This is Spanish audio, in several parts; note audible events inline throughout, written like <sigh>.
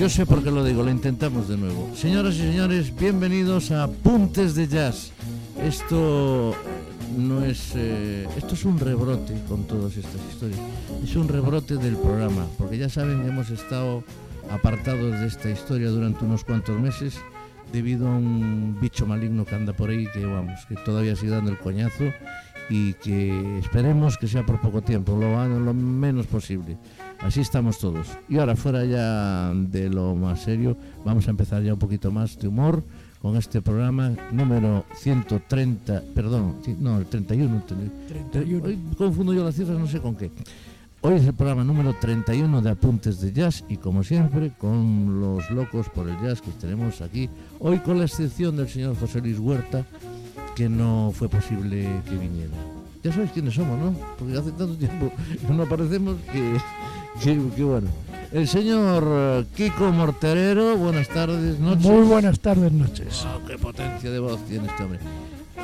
Yo sé por qué lo digo, lo intentamos de nuevo. Señoras y señores, bienvenidos a Puntes de Jazz. Esto no es eh, esto es un rebrote con todas estas historias. Es un rebrote del programa, porque ya saben hemos estado apartados de esta historia durante unos cuantos meses debido a un bicho maligno que anda por ahí que vamos, que todavía sigue dando el coñazo y que esperemos que sea por poco tiempo, lo, lo menos posible. Así estamos todos. Y ahora fuera ya de lo más serio, vamos a empezar ya un poquito más de humor con este programa número 130, perdón, no, el 31. 31. Hoy confundo yo las cifras, no sé con qué. Hoy es el programa número 31 de Apuntes de Jazz y como siempre con los locos por el jazz que tenemos aquí, hoy con la excepción del señor José Luis Huerta, que no fue posible que viniera. Ya sabéis quiénes somos, ¿no? Porque hace tanto tiempo <laughs> no aparecemos que, que bueno. El señor eh, Kiko Morterero, buenas tardes, noches. Muy buenas tardes, noches. Oh, ¡Qué potencia de voz tiene este hombre!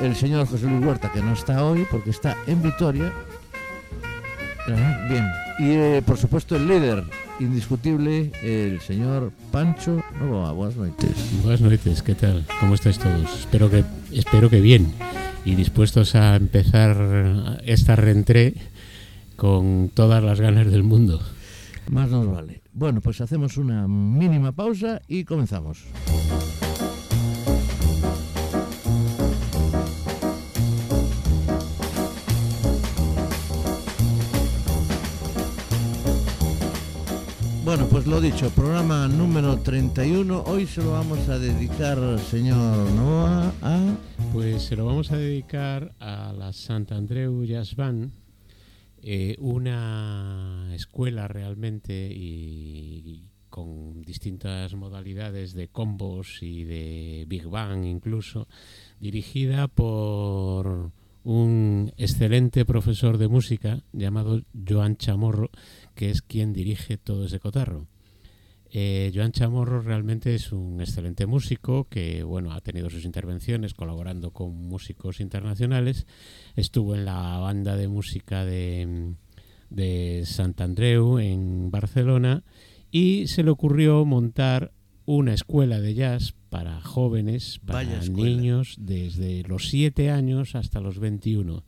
El señor José Luis Huerta, que no está hoy porque está en Vitoria. Bien. Y eh, por supuesto el líder indiscutible, el señor Pancho Novoa. Buenas noches. Buenas noches, ¿qué tal? ¿Cómo estáis todos? Espero que, espero que bien y dispuestos a empezar esta reentré con todas las ganas del mundo. Más nos vale. Bueno, pues hacemos una mínima pausa y comenzamos. Bueno, pues lo dicho, programa número 31. Hoy se lo vamos a dedicar, señor Noah, a... Pues se lo vamos a dedicar a la Sant Andreu Jazz Band, eh, una escuela realmente y, con distintas modalidades de combos y de Big Bang incluso, dirigida por un excelente profesor de música llamado Joan Chamorro, que es quien dirige todo ese cotarro. Eh, Joan Chamorro realmente es un excelente músico que bueno ha tenido sus intervenciones colaborando con músicos internacionales. Estuvo en la banda de música de, de Sant Andreu en Barcelona y se le ocurrió montar una escuela de jazz para jóvenes, para niños, desde los 7 años hasta los 21.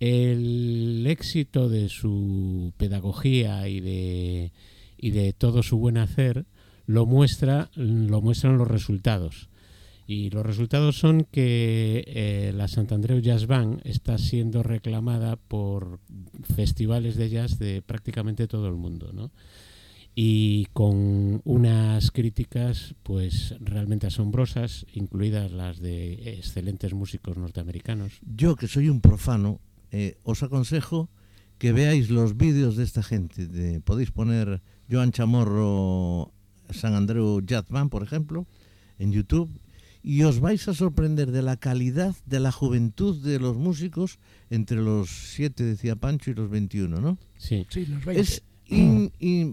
El éxito de su pedagogía y de, y de todo su buen hacer lo, muestra, lo muestran los resultados. Y los resultados son que eh, la Santandreu Jazz Band está siendo reclamada por festivales de jazz de prácticamente todo el mundo, ¿no? y con unas críticas pues realmente asombrosas, incluidas las de excelentes músicos norteamericanos. Yo que soy un profano, eh, os aconsejo que veáis los vídeos de esta gente. De, podéis poner Joan Chamorro San Andreu Jazz Band, por ejemplo, en YouTube, y os vais a sorprender de la calidad, de la juventud de los músicos entre los 7, decía Pancho, y los 21, ¿no? Sí, sí los 20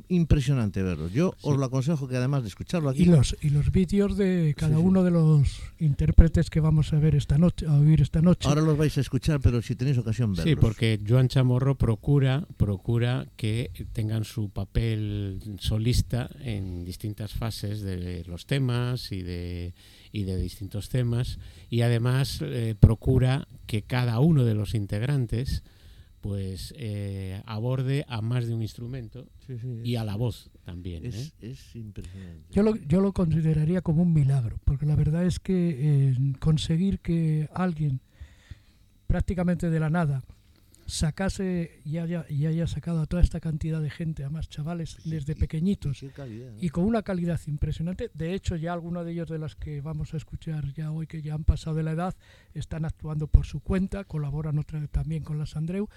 impresionante verlo. Yo os lo aconsejo que además de escucharlo aquí. Y los, y los vídeos de cada uno de los intérpretes que vamos a ver esta noche, a oír esta noche. Ahora los vais a escuchar, pero si tenéis ocasión verlos. Sí, porque Joan Chamorro procura, procura que tengan su papel solista en distintas fases de los temas y de, y de distintos temas. Y además eh, procura que cada uno de los integrantes pues eh, aborde a más de un instrumento y a la voz también. Es, ¿eh? es impresionante. Yo lo, yo lo consideraría como un milagro, porque la verdad es que eh, conseguir que alguien prácticamente de la nada sacase y haya, y haya sacado a toda esta cantidad de gente, a más chavales desde pequeñitos y con una calidad impresionante. De hecho, ya algunos de ellos de los que vamos a escuchar ya hoy, que ya han pasado de la edad, están actuando por su cuenta, colaboran otra vez también con las Andreu,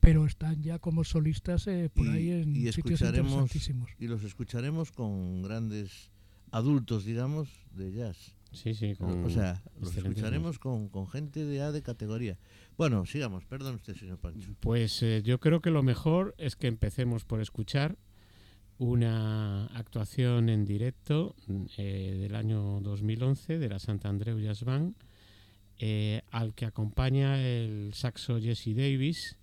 pero están ya como solistas eh, por ahí en y sitios interesantísimos. Y los escucharemos con grandes adultos, digamos, de jazz. Sí, sí, o sea, los escucharemos con, con, gente de A de categoría. Bueno, sigamos, perdón usted, señor Pancho. Pues eh, yo creo que lo mejor es que empecemos por escuchar una actuación en directo eh, del año 2011 de la Santa Andreu Jazz Band, eh, al que acompaña el saxo Jesse Davis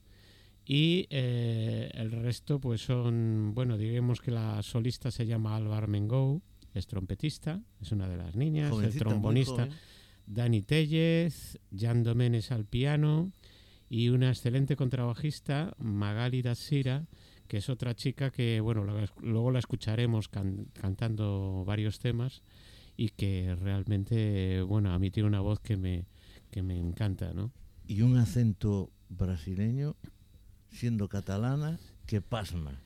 y el resto pues son, bueno, digamos que la solista se llama Alvar Mengou es trompetista, es una de las niñas, el Jovencita, muy trombonista. Dani Tellez, Jan Domenes al piano y una excelente contrabajista, Magali Datsira, que es otra chica que, bueno, la- luego la escucharemos can- cantando varios temas y que realmente, bueno, a mí tiene una voz que me, que me encanta, ¿no? Y un acento brasileño, siendo catalana, que pasma.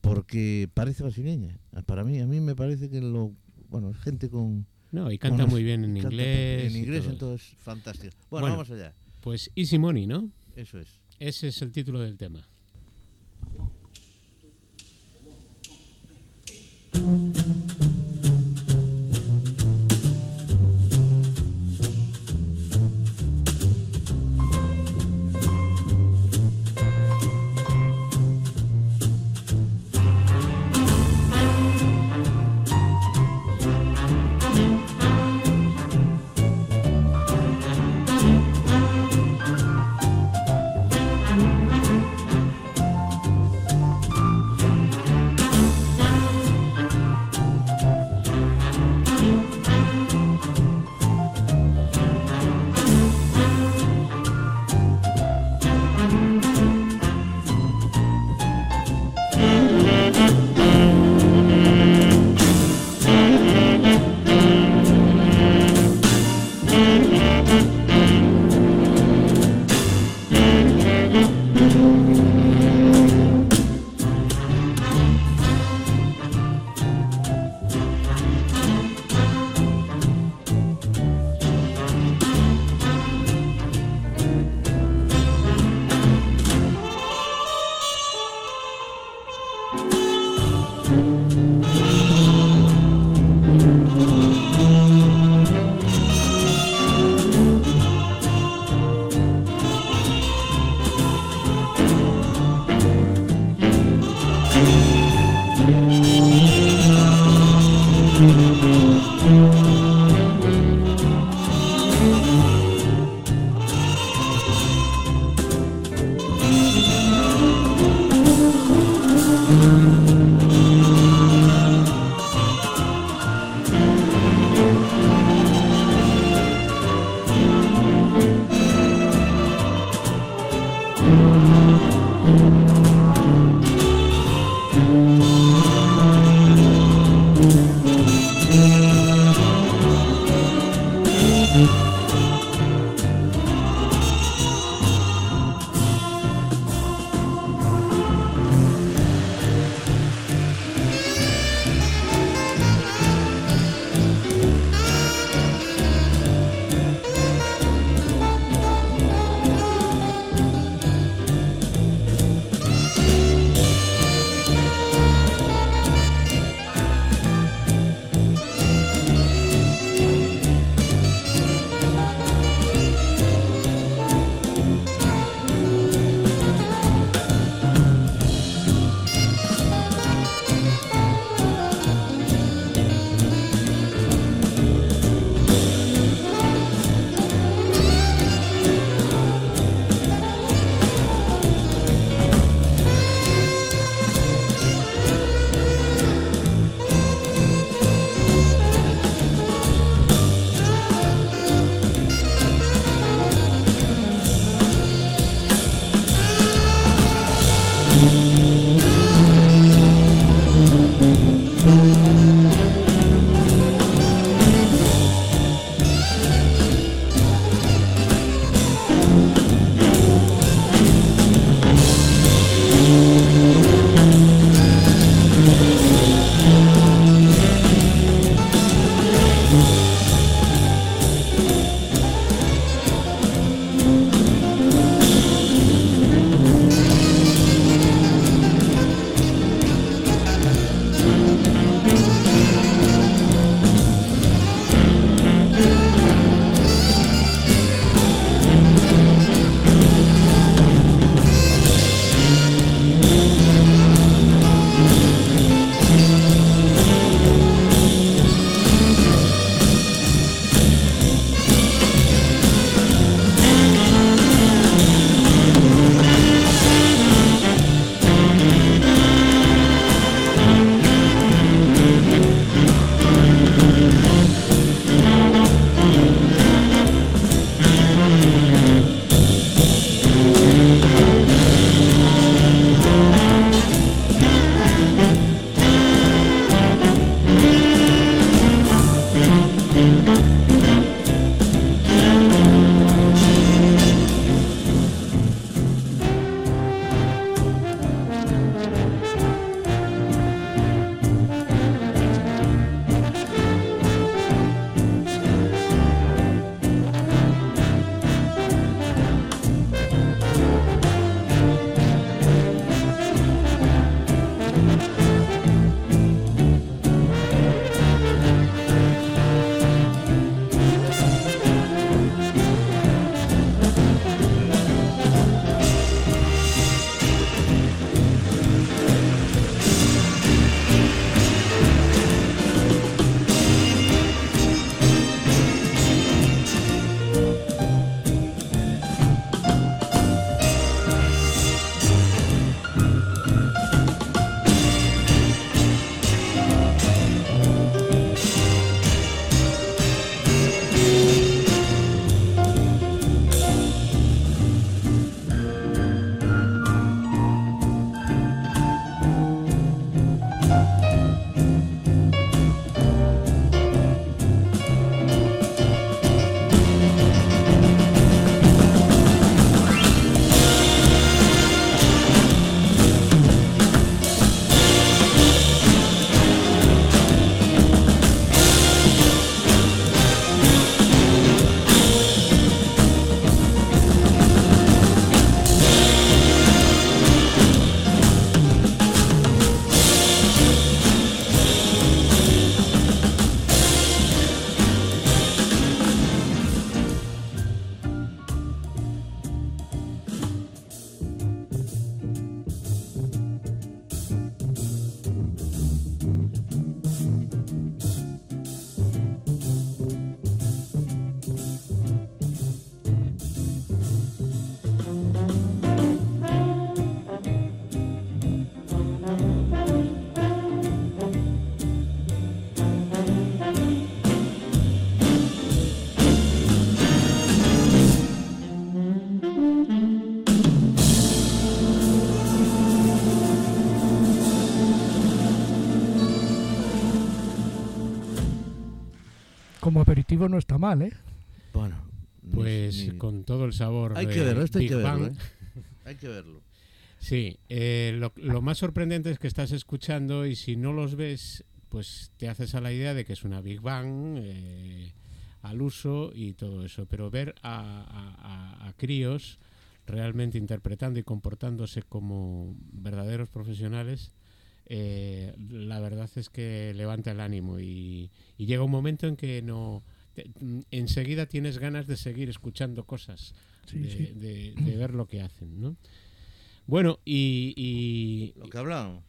Porque parece brasileña. Para mí, a mí me parece que lo. Bueno, es gente con. No, y canta muy bien en inglés. En inglés, entonces, fantástico. Bueno, Bueno. vamos allá. Pues Easy Money, ¿no? Eso es. Ese es el título del tema. Aperitivo no está mal, ¿eh? Bueno, Pues ni- ni- con todo el sabor hay de que verlo, esto hay Big que verlo. Bang. ¿eh? Hay que verlo. Sí, eh, lo, lo más sorprendente es que estás escuchando y si no los ves, pues te haces a la idea de que es una Big Bang eh, al uso y todo eso. Pero ver a, a- a- a críos realmente interpretando y comportándose como verdaderos profesionales, eh, la verdad es que levanta el ánimo y, y llega un momento en que no te- enseguida tienes ganas de seguir escuchando cosas Sí, de, sí. de- de ver lo que hacen, ¿no? Bueno, y, y- Lo que hablan.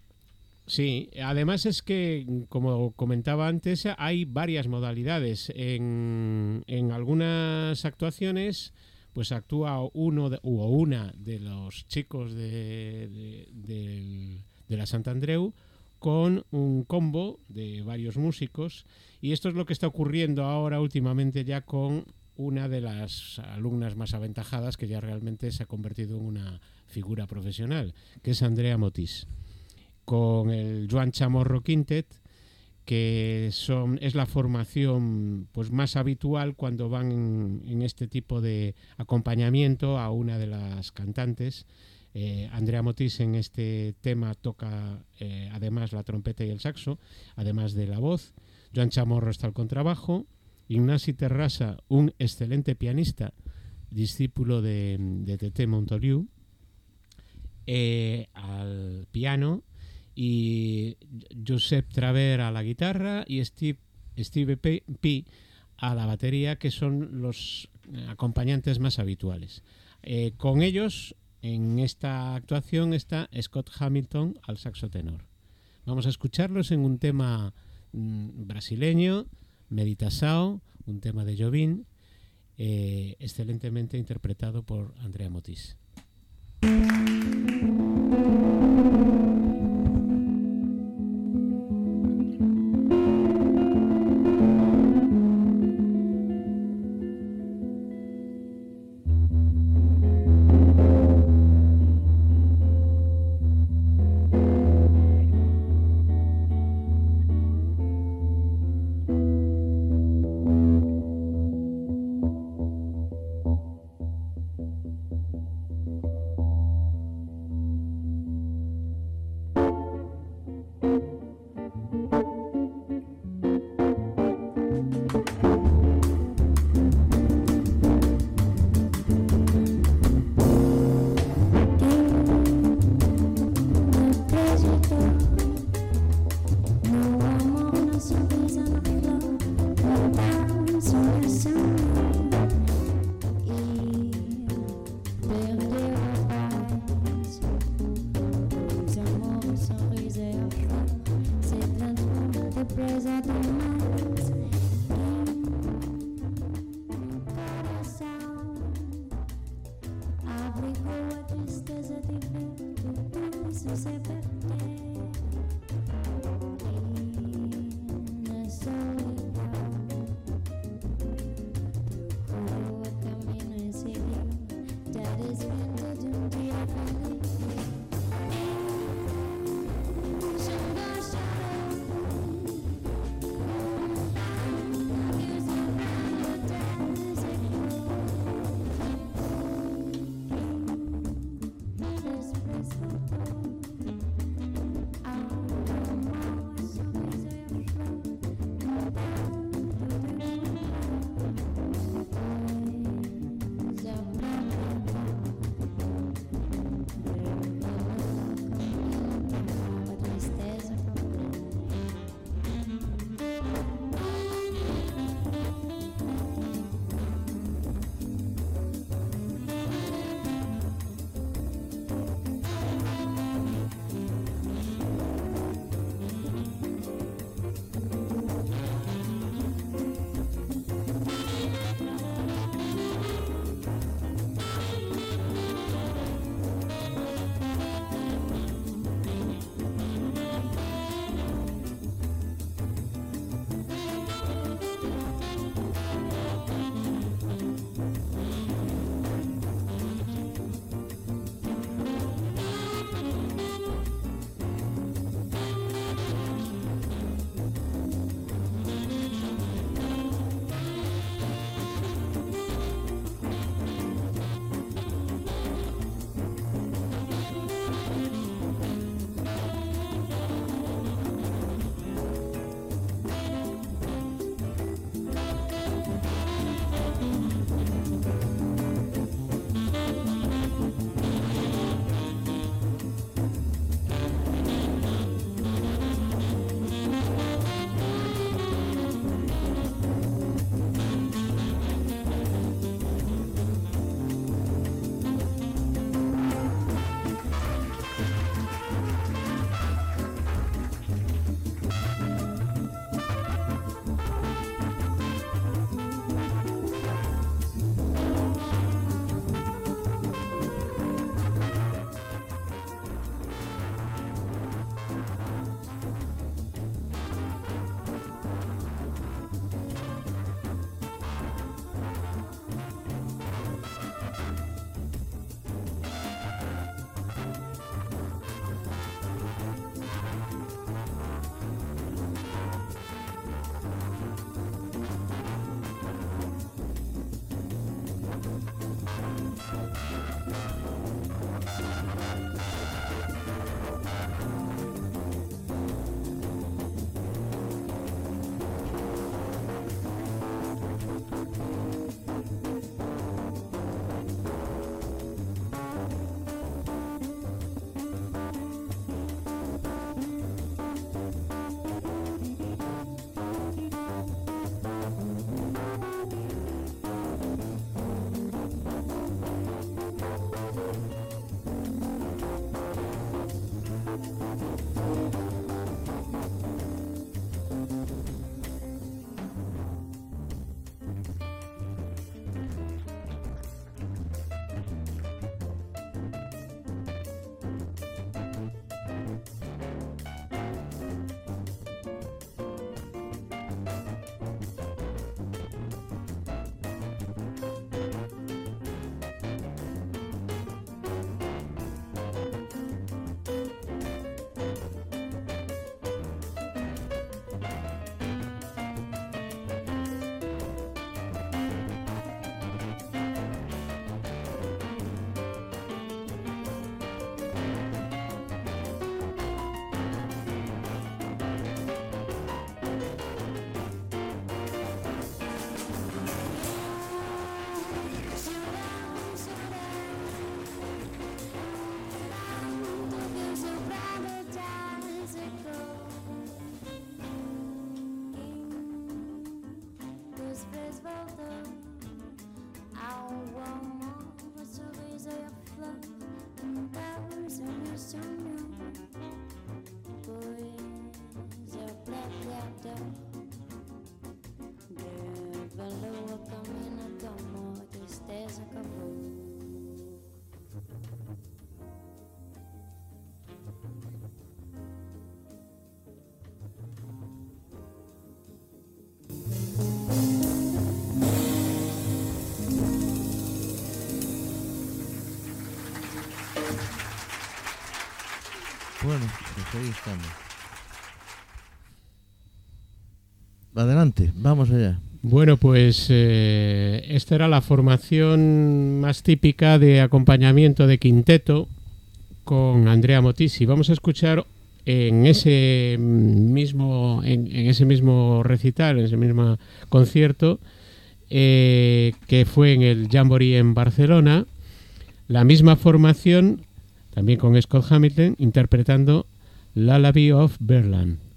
sí, además es que, como comentaba antes, hay varias modalidades. En, en algunas actuaciones, pues actúa uno de- o una de los chicos de, de- del- de la Sant Andreu con un combo de varios músicos y esto es lo que está ocurriendo ahora últimamente ya con una de las alumnas más aventajadas que ya realmente se ha convertido en una figura profesional, que es Andrea Motis, con el Joan Chamorro Quintet, que son, es la formación pues más habitual cuando van en, en este tipo de acompañamiento a una de las cantantes. Eh, Andrea Motis en este tema toca eh, además la trompeta y el saxo, además de la voz. Joan Chamorro está al contrabajo. Ignasi Terrasa, un excelente pianista, discípulo de, de Tete Montoliu, eh, al piano y Josep Traver a la guitarra y Steve, Steve P, a la batería, que son los acompañantes más habituales. Con ellos, en esta actuación está Scott Hamilton al saxo tenor. Vamos a escucharlos en un tema mm, brasileño, Meditasao, un tema de Jobim, eh, excelentemente interpretado por Andrea Motis. Ahí estamos. Adelante, vamos allá. Bueno, pues eh, esta era la formación más típica de acompañamiento de quinteto con Andrea Motisi. Vamos a escuchar en ese mismo, en, en ese mismo recital, en ese mismo concierto, eh, que fue en el Jamboree en Barcelona, la misma formación, también con Scott Hamilton, interpretando Lullaby of Berlin.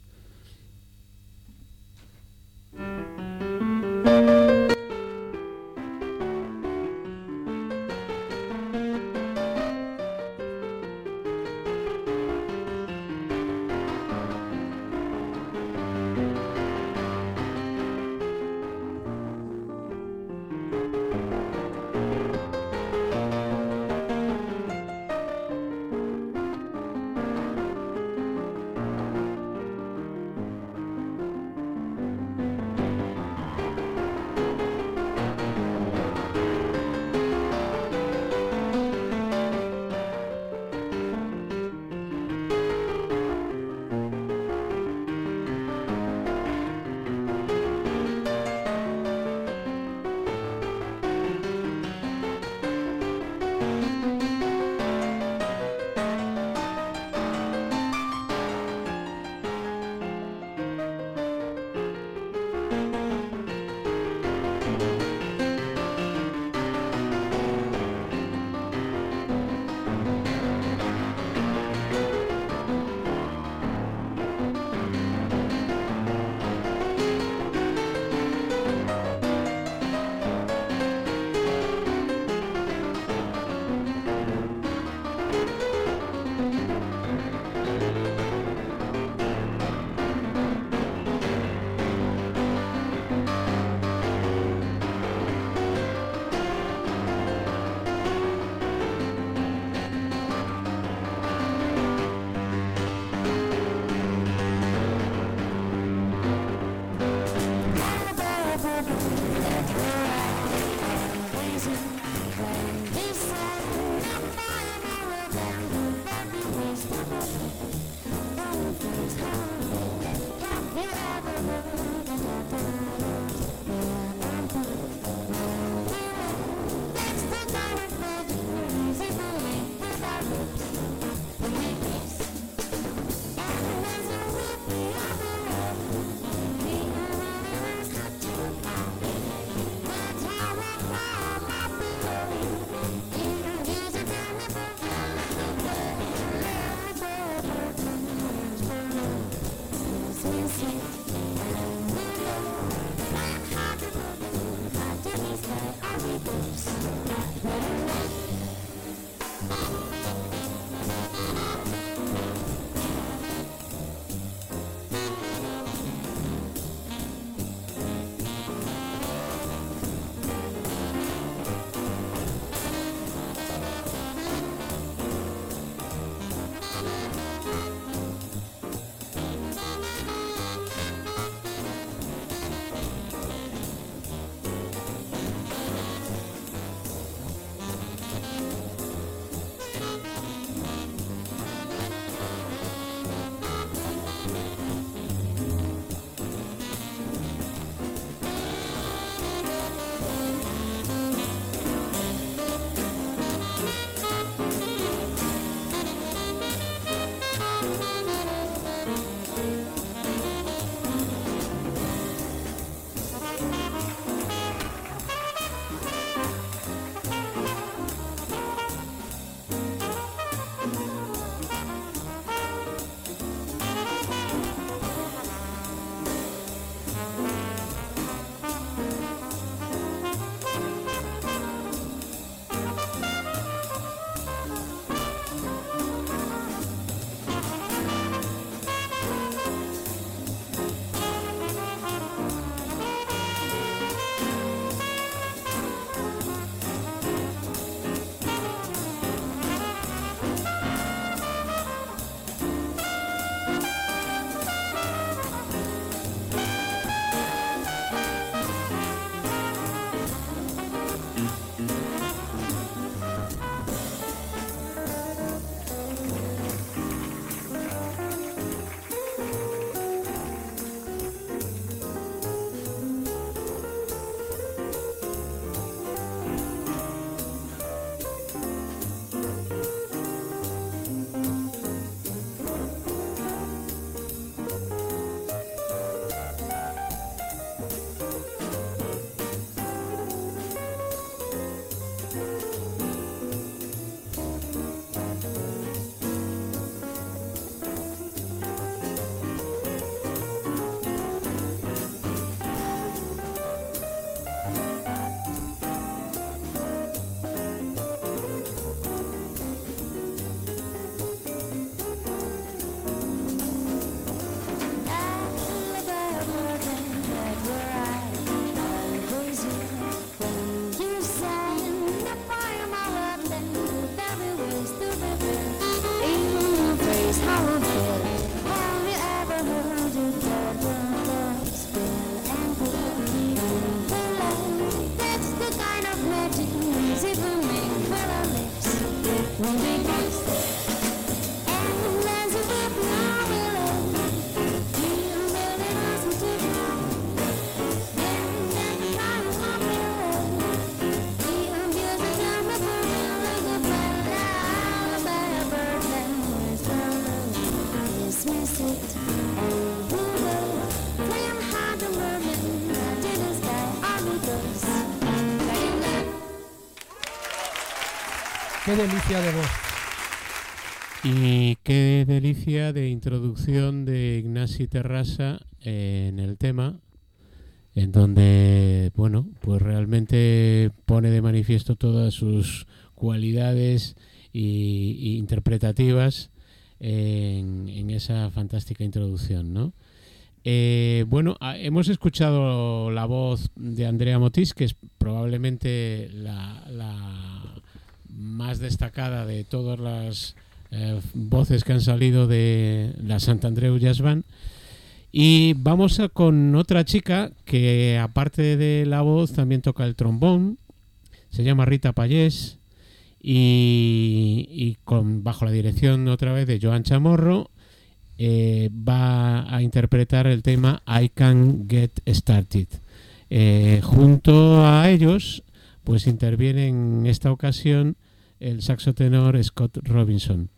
Delicia de voz. Y qué delicia de introducción de Ignasi Terrasa en el tema, en donde, bueno, pues realmente pone de manifiesto todas sus cualidades y, interpretativas en, esa fantástica introducción, ¿no? Eh, bueno, hemos escuchado la voz de Andrea Motis, que es probablemente la, más destacada de todas las eh, voces que han salido de la Santandreu Jazz Band. Y vamos con otra chica que aparte de la voz también toca el trombón. Se llama Rita Payés y, con, bajo la dirección otra vez de Joan Chamorro eh, va a interpretar el tema I Can Get Started. Eh, junto a ellos, pues interviene en esta ocasión el saxo tenor Scott Robinson.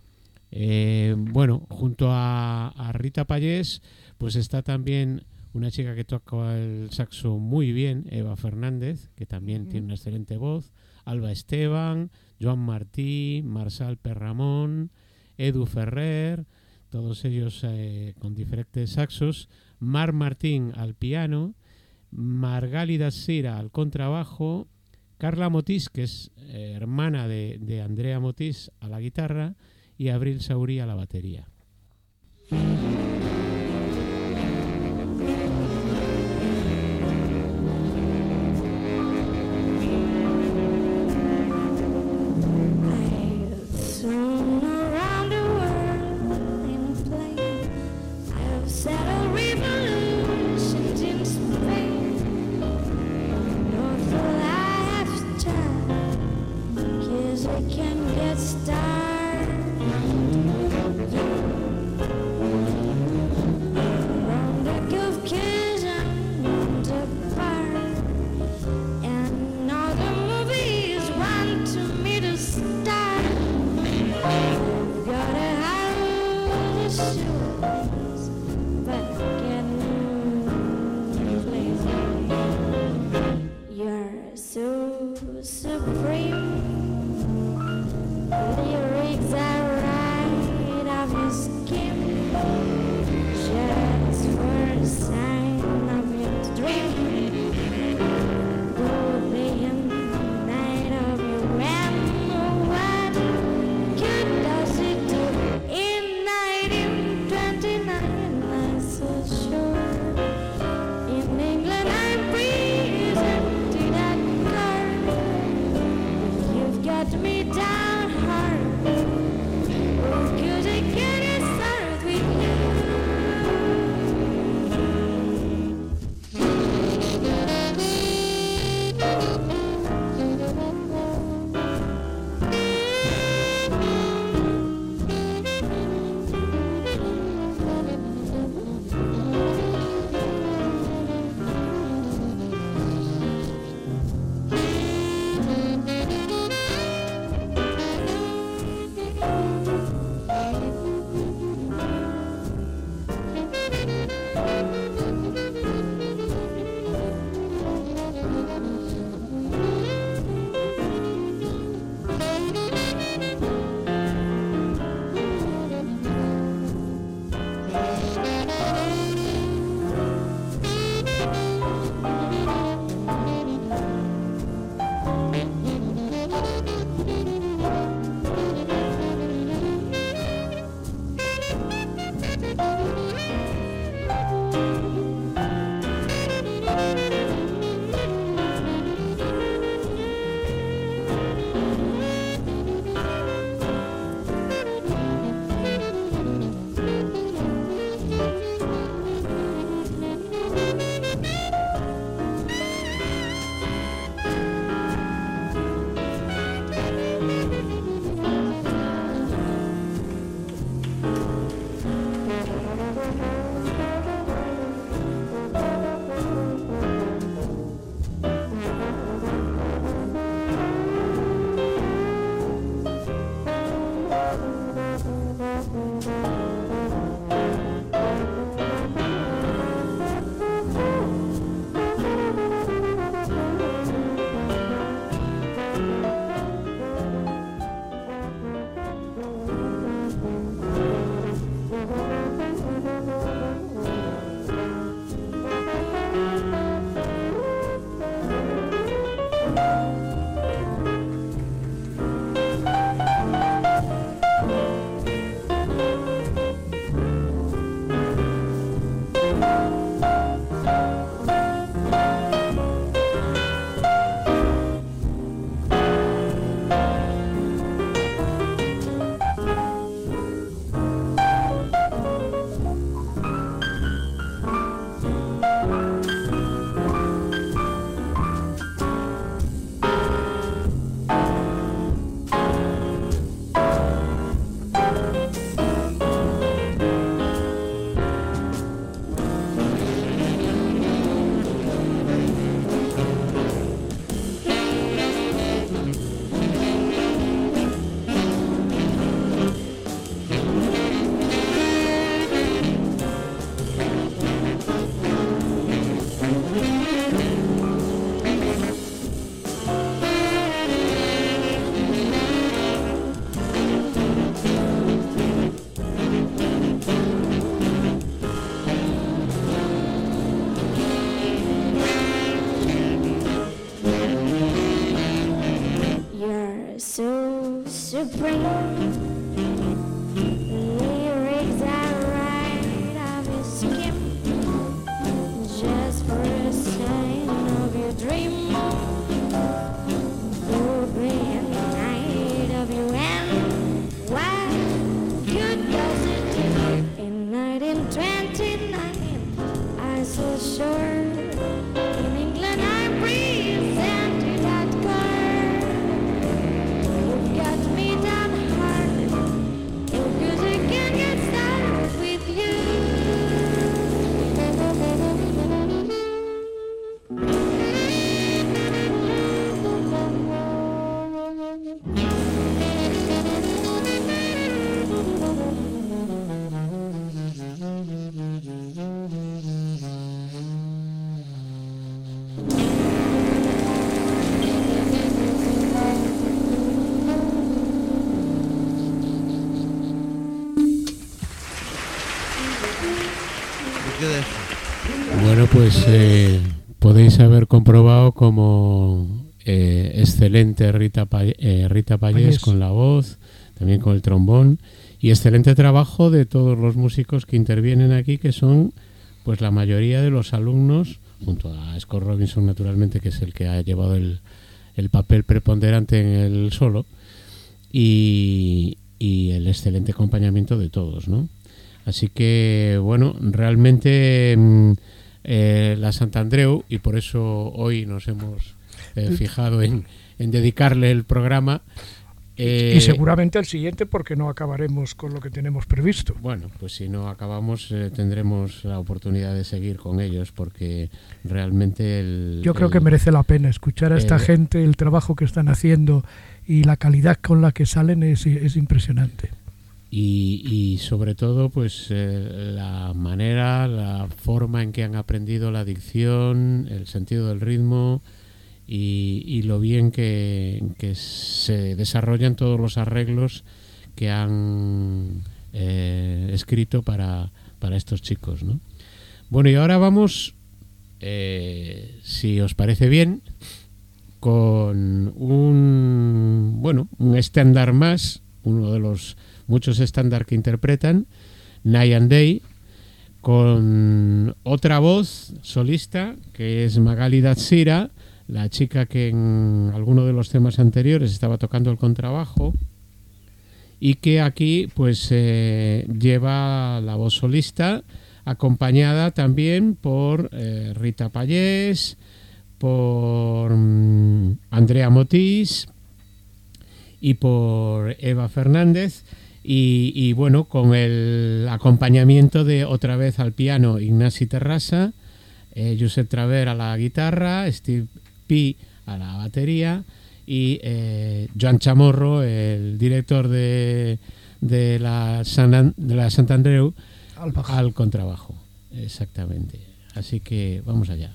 Eh, bueno, junto a, Rita Payés, pues está también una chica que toca el saxo muy bien, Eva Fernández, que también tiene una excelente voz, Alba Esteban, Joan Martí, Marsal Perramón, Edu Ferrer, todos ellos eh, con diferentes saxos, Mar Martín al piano, Margálida Sira al contrabajo, Carla Motis, que es eh, hermana de, de Andrea Motis, a la guitarra, y Abril Saurí a la batería. Eh, podéis haber comprobado como eh, excelente Rita, eh, Rita Payés con la voz, también con el trombón, y excelente trabajo de todos los músicos que intervienen aquí, que son pues la mayoría de los alumnos, junto a Scott Robinson naturalmente, que es el que ha llevado el, el papel preponderante en el solo, y, y el excelente acompañamiento de todos, ¿no? Así que, bueno, realmente... Mm, eh, la Santandreu y por eso hoy nos hemos eh, fijado en, dedicarle el programa. y eh, seguramente el siguiente porque no acabaremos con lo que tenemos previsto. Bueno, pues si no acabamos tendremos la oportunidad de seguir con ellos porque realmente el... Yo creo que merece la pena escuchar a esta gente, el trabajo que están haciendo y la calidad con la que salen es, es impresionante y, sobre todo pues eh, la manera, la forma en que han aprendido la dicción, el sentido del ritmo y, lo bien que, se desarrollan todos los arreglos que han eh, escrito para, para, estos chicos. ¿no? Bueno, y ahora vamos, eh, si os parece bien, con un, bueno, un estándar más, uno de los muchos estándares que interpretan, Night and Day, con otra voz solista que es Magali Datsira, la chica que en alguno de los temas anteriores estaba tocando el contrabajo y que aquí pues eh, lleva la voz solista acompañada también por eh, Rita Payés, por mm, Andrea Motis y por Eva Fernández y, bueno, con el acompañamiento de otra vez al piano Ignasi Terrasa, eh, Josep Traver a la guitarra, Steve P a la batería y eh, Joan Chamorro, el director de, de, la, San, de la Santandreu, al, al contrabajo. Exactamente. Así que vamos allá.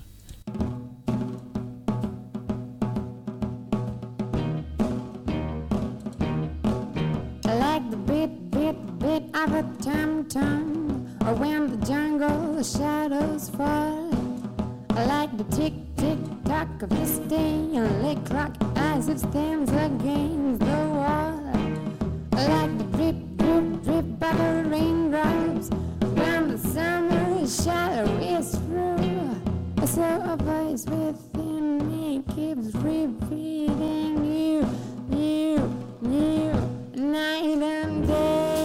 Of a Or when the jungle shadows fall. I like the tick-tick-tock of this daily clock As it stands against the wall. I like the drip-drip-drip of the raindrops When the summer shadow is through. So a voice within me keeps repeating you, you, you, night and day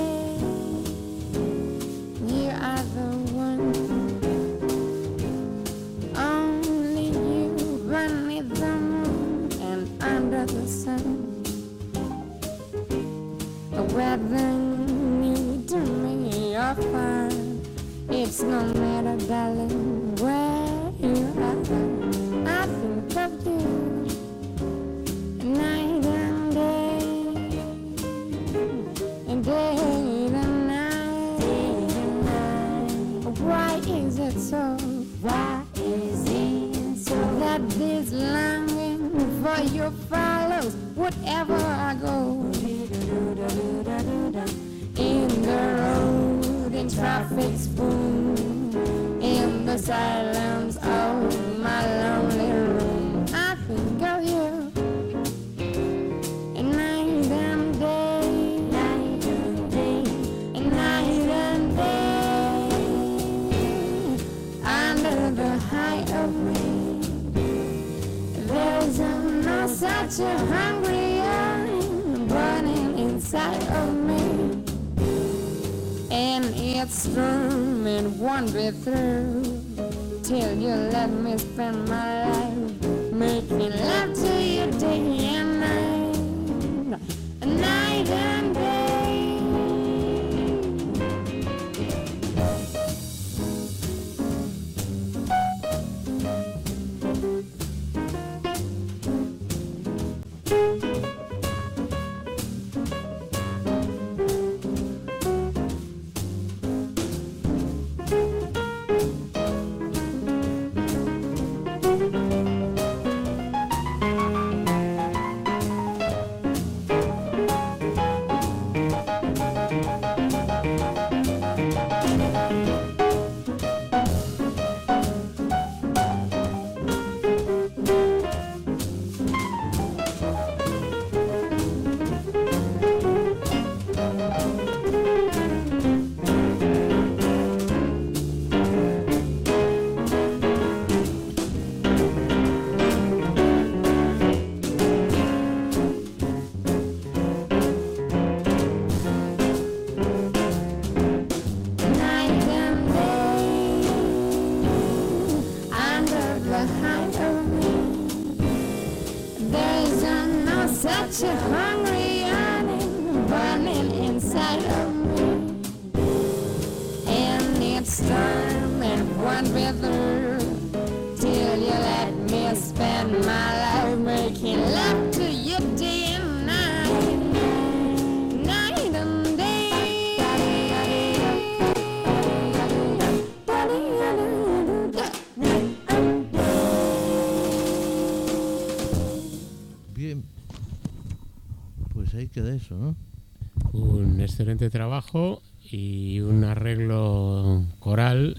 excelente trabajo y un arreglo coral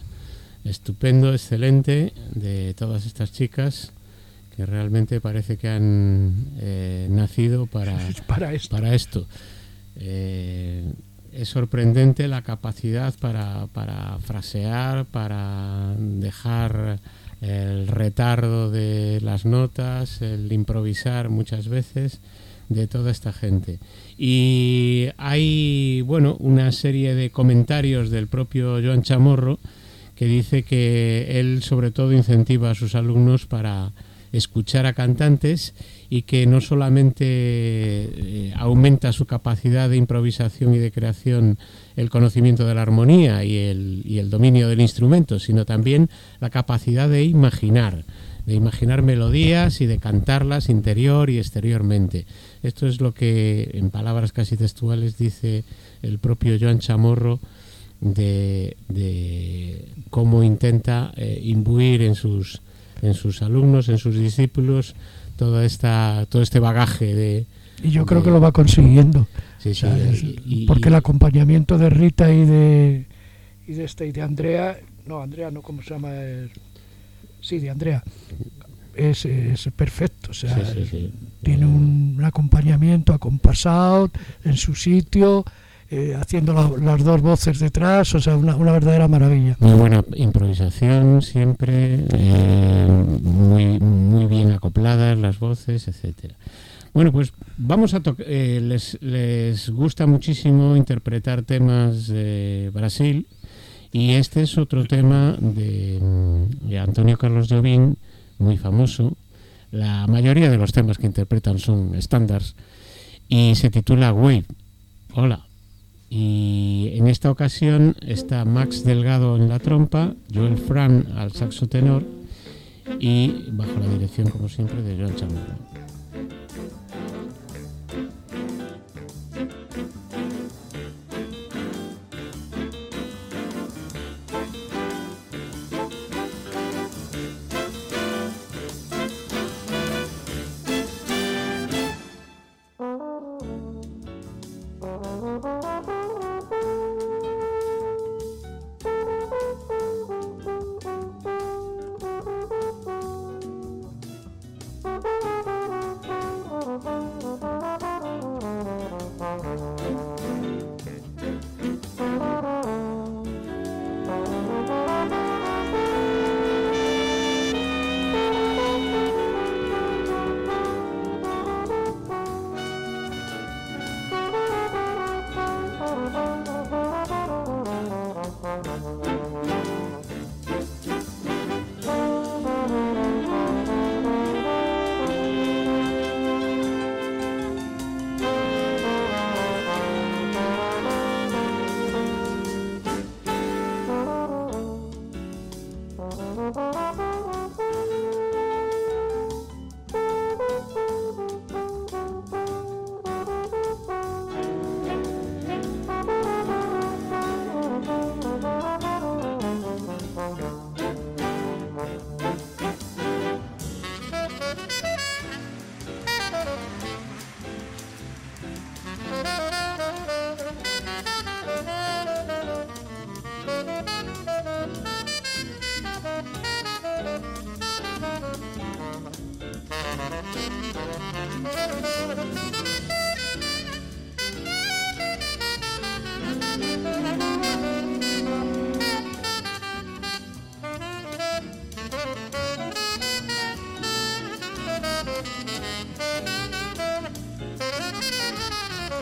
estupendo, excelente de todas estas chicas que realmente parece que han eh, nacido para, <laughs> Es para esto. para esto. Eh, es sorprendente la capacidad para, para frasear, para dejar el retardo de las notas, el improvisar muchas veces de toda esta gente. Y hay, bueno, una serie de comentarios del propio Joan Chamorro que dice que él sobre todo incentiva a sus alumnos para escuchar a cantantes y que no solamente eh, aumenta su capacidad de improvisación y de creación el conocimiento de la armonía y el, y el dominio del instrumento, sino también la capacidad de imaginar, de imaginar melodías y de cantarlas interior y exteriormente. Esto es lo que, en palabras casi textuales, dice el propio Joan Chamorro de, de cómo intenta eh, imbuir en sus, en sus alumnos, en sus discípulos, toda esta, todo este bagaje de... Y yo creo que lo va consiguiendo. sí, O sí, sea, es- y- y- porque el acompañamiento de Rita y de y de este y de Andrea, no, Andrea no, ¿cómo se llama? Sí, de Andrea. Es, es perfecto, o sea, sí, sí, sí. tiene un, un acompañamiento acompasado en su sitio, eh, haciendo la- las dos voces detrás, o sea, una, una verdadera maravilla. Muy buena improvisación siempre, eh, muy, muy bien acopladas las voces, etcétera. Bueno, pues vamos a tocar. les, les gusta muchísimo interpretar temas de Brasil y este es otro tema de, mm, Antonio Carlos Jobim, muy famoso. La mayoría de los temas que interpretan son estándares y se titula Wave. Hola. Y en esta ocasión está Max Delgado en la trompa, Joel Fran al saxo tenor y bajo la dirección, como siempre, de Joan Chamorro.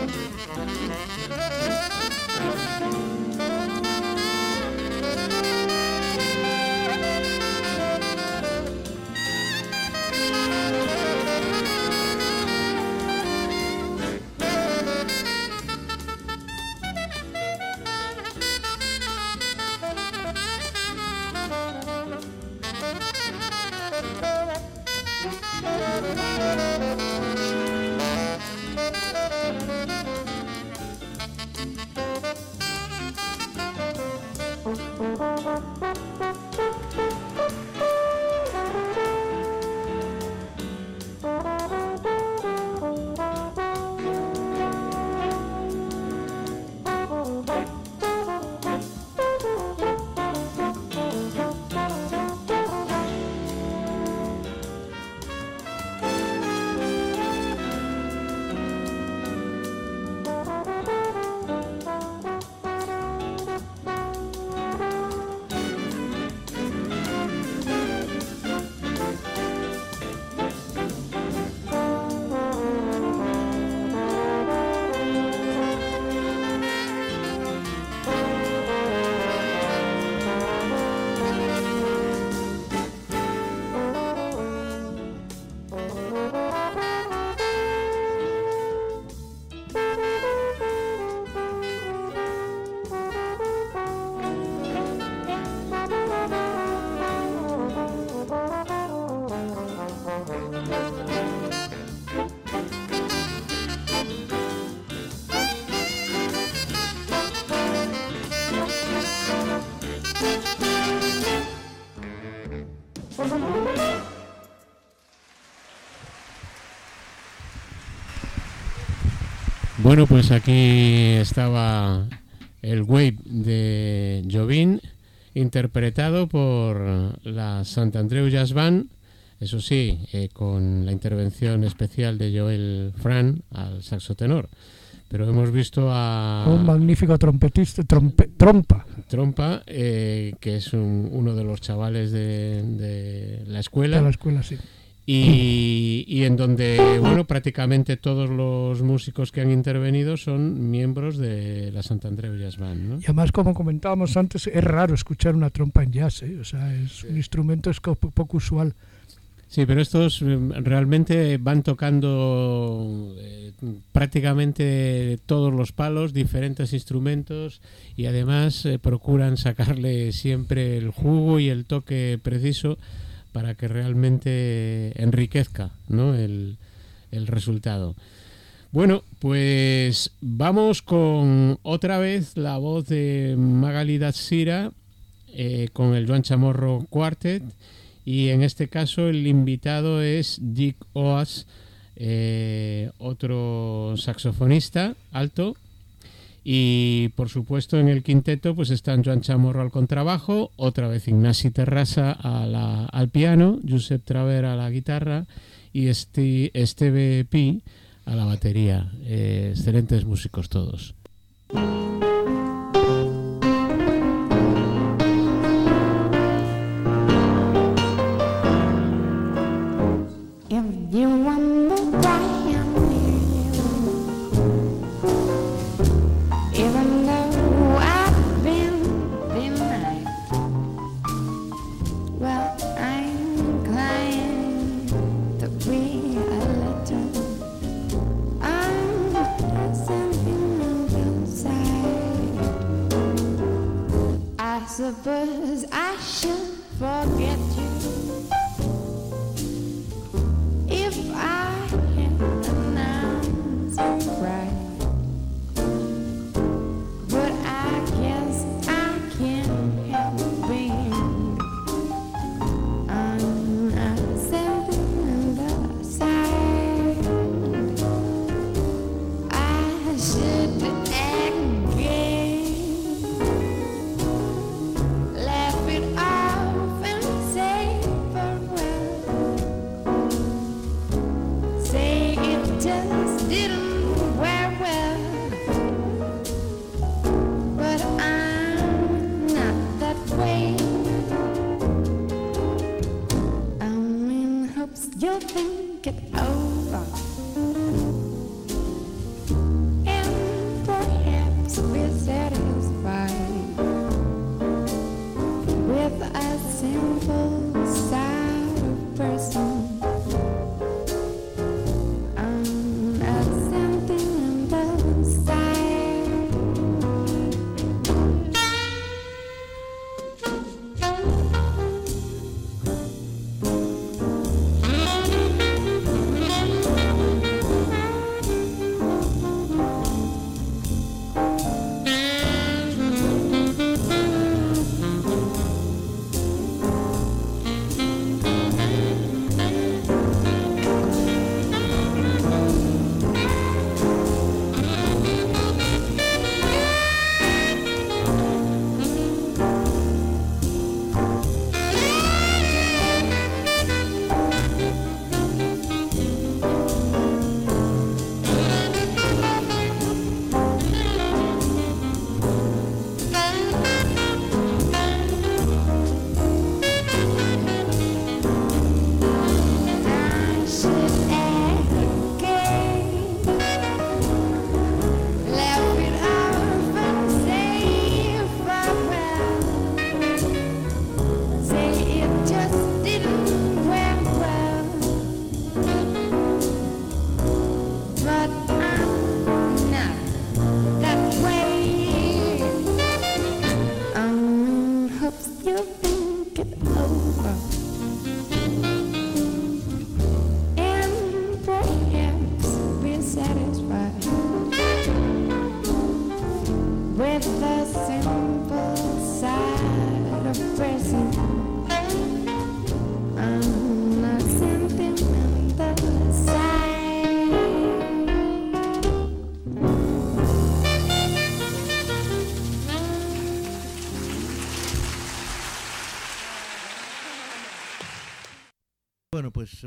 Música Bueno, pues aquí estaba el Wave de Jovin, interpretado por la Santandreu Jazz Band, eso sí, eh, con la intervención especial de Joel Fran al saxo tenor. Pero hemos visto a Un magnífico trompetista, trompe- trompa. Trompa, eh, que es un- uno de los chavales de, de la escuela. de la escuela, sí. Y, y en donde, bueno, prácticamente todos los músicos que han intervenido son miembros de la Santandreu Jazz Band, ¿no? Y además, como comentábamos antes, es raro escuchar una trompa en jazz, ¿eh? o sea, es un instrumento es co- poco usual. Sí, pero estos eh, realmente van tocando eh, prácticamente todos los palos, diferentes instrumentos y además eh, procuran sacarle siempre el jugo y el toque preciso para que realmente enriquezca ¿no? el, el resultado. Bueno, pues vamos con otra vez la voz de Magali Datsira eh, con el Joan Chamorro Quartet y en este caso el invitado es Dick Oas, eh, otro saxofonista alto. Y por supuesto en el quinteto pues están Joan Chamorro al contrabajo, otra vez Ignasi Terrasa al piano, Josep Traver a la guitarra y este, Esteve Pi a la batería. Eh, excelentes músicos todos. You wonder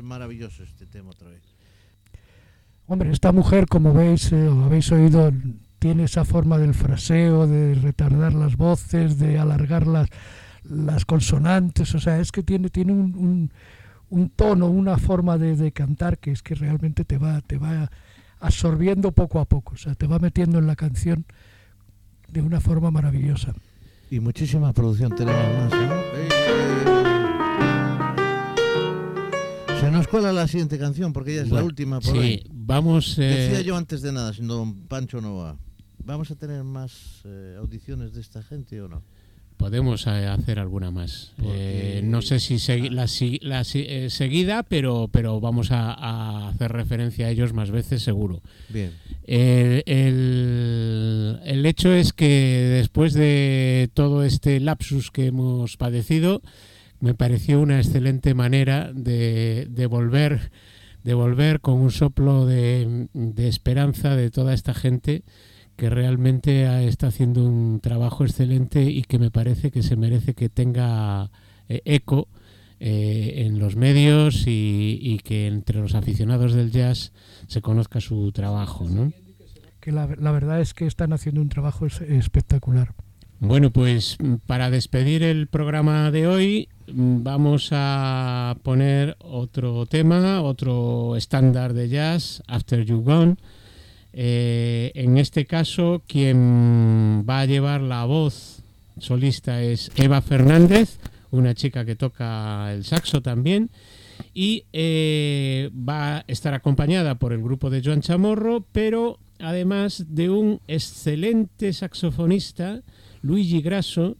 Maravilloso este tema otra vez. Hombre, esta mujer, como veis, eh, o habéis oído, tiene esa forma del fraseo, de retardar las voces, de alargar las, las consonantes, o sea, es que tiene, tiene un, un- un tono, una forma de, de cantar que es que realmente te va, te va absorbiendo poco a poco, o sea, te va metiendo en la canción de una forma maravillosa. Y muchísima producción tenemos más. ¿eh? Eh, Se nos cuela la siguiente canción porque ya es la última por sí, hoy. vamos. eh, Decía yo antes de nada, si don Pancho no va. ¿Vamos a tener más eh, audiciones de esta gente o no? Podemos eh, hacer alguna más. Porque- Eh, no sé si segui- la, si- la eh, seguida, pero, pero vamos a, a hacer referencia a ellos más veces seguro. Bien. El, el- el hecho es que después de todo este lapsus que hemos padecido, me pareció una excelente manera de, de volver, de volver con un soplo de, de esperanza de toda esta gente que realmente está haciendo un trabajo excelente y que me parece que se merece que tenga eh, eco eh, en los medios y, y que entre los aficionados del jazz se conozca su trabajo, ¿no? Que la, verdad es que están haciendo un trabajo es- espectacular. Bueno, pues para despedir el programa de hoy vamos a poner otro tema, otro estándar de jazz, After You Gone. Eh, en este caso, quien va a llevar la voz solista es Eva Fernández, una chica que toca el saxo también, y eh, va a estar acompañada por el grupo de Joan Chamorro, pero además de un excelente saxofonista, Luigi Grasso,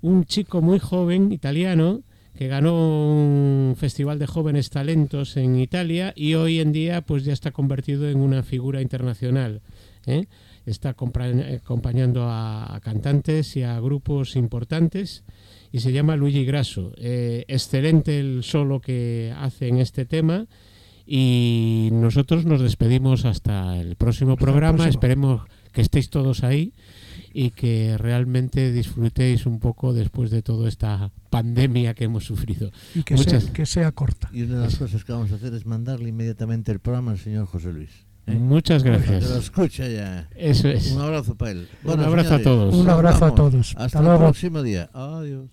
un chico muy joven italiano que ganó un festival de jóvenes talentos en Italia y hoy en día pues ya está convertido en una figura internacional. ¿eh? Está acompañando a, a cantantes y a grupos importantes y se llama Luigi Grasso. Eh, excelente el solo que hace en este tema y nosotros nos despedimos hasta el próximo Hasta el programa. próximo. Esperemos que estéis todos ahí y que realmente disfrutéis un poco después de toda esta pandemia que hemos sufrido. Y que, Muchas- sea, que sea corta. Y una de las cosas que vamos a hacer es mandarle inmediatamente el programa al señor José Luis. ¿eh? Muchas Que lo gracias. escucha ya. Eso es. Un abrazo para él. Un abrazo a todos. Un abrazo a todos. Hasta, Hasta el próximo día. Adiós.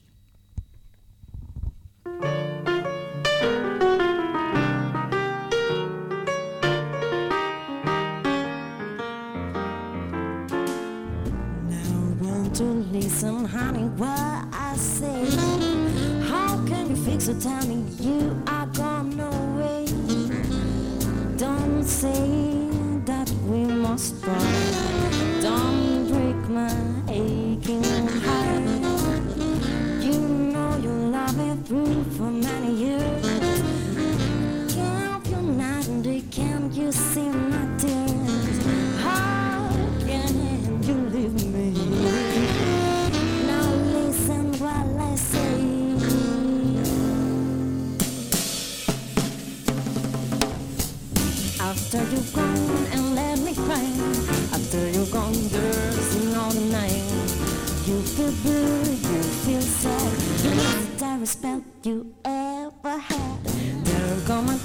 Listen, honey, what I say. How can you fix it? Tell me you are gone away. Don't say that we must part. Don't break my aching heart. You know you love me through ground and let me cry. After you're gone, Drinking all the night, You feel blue, you feel sad. Least I respect you ever had? There go my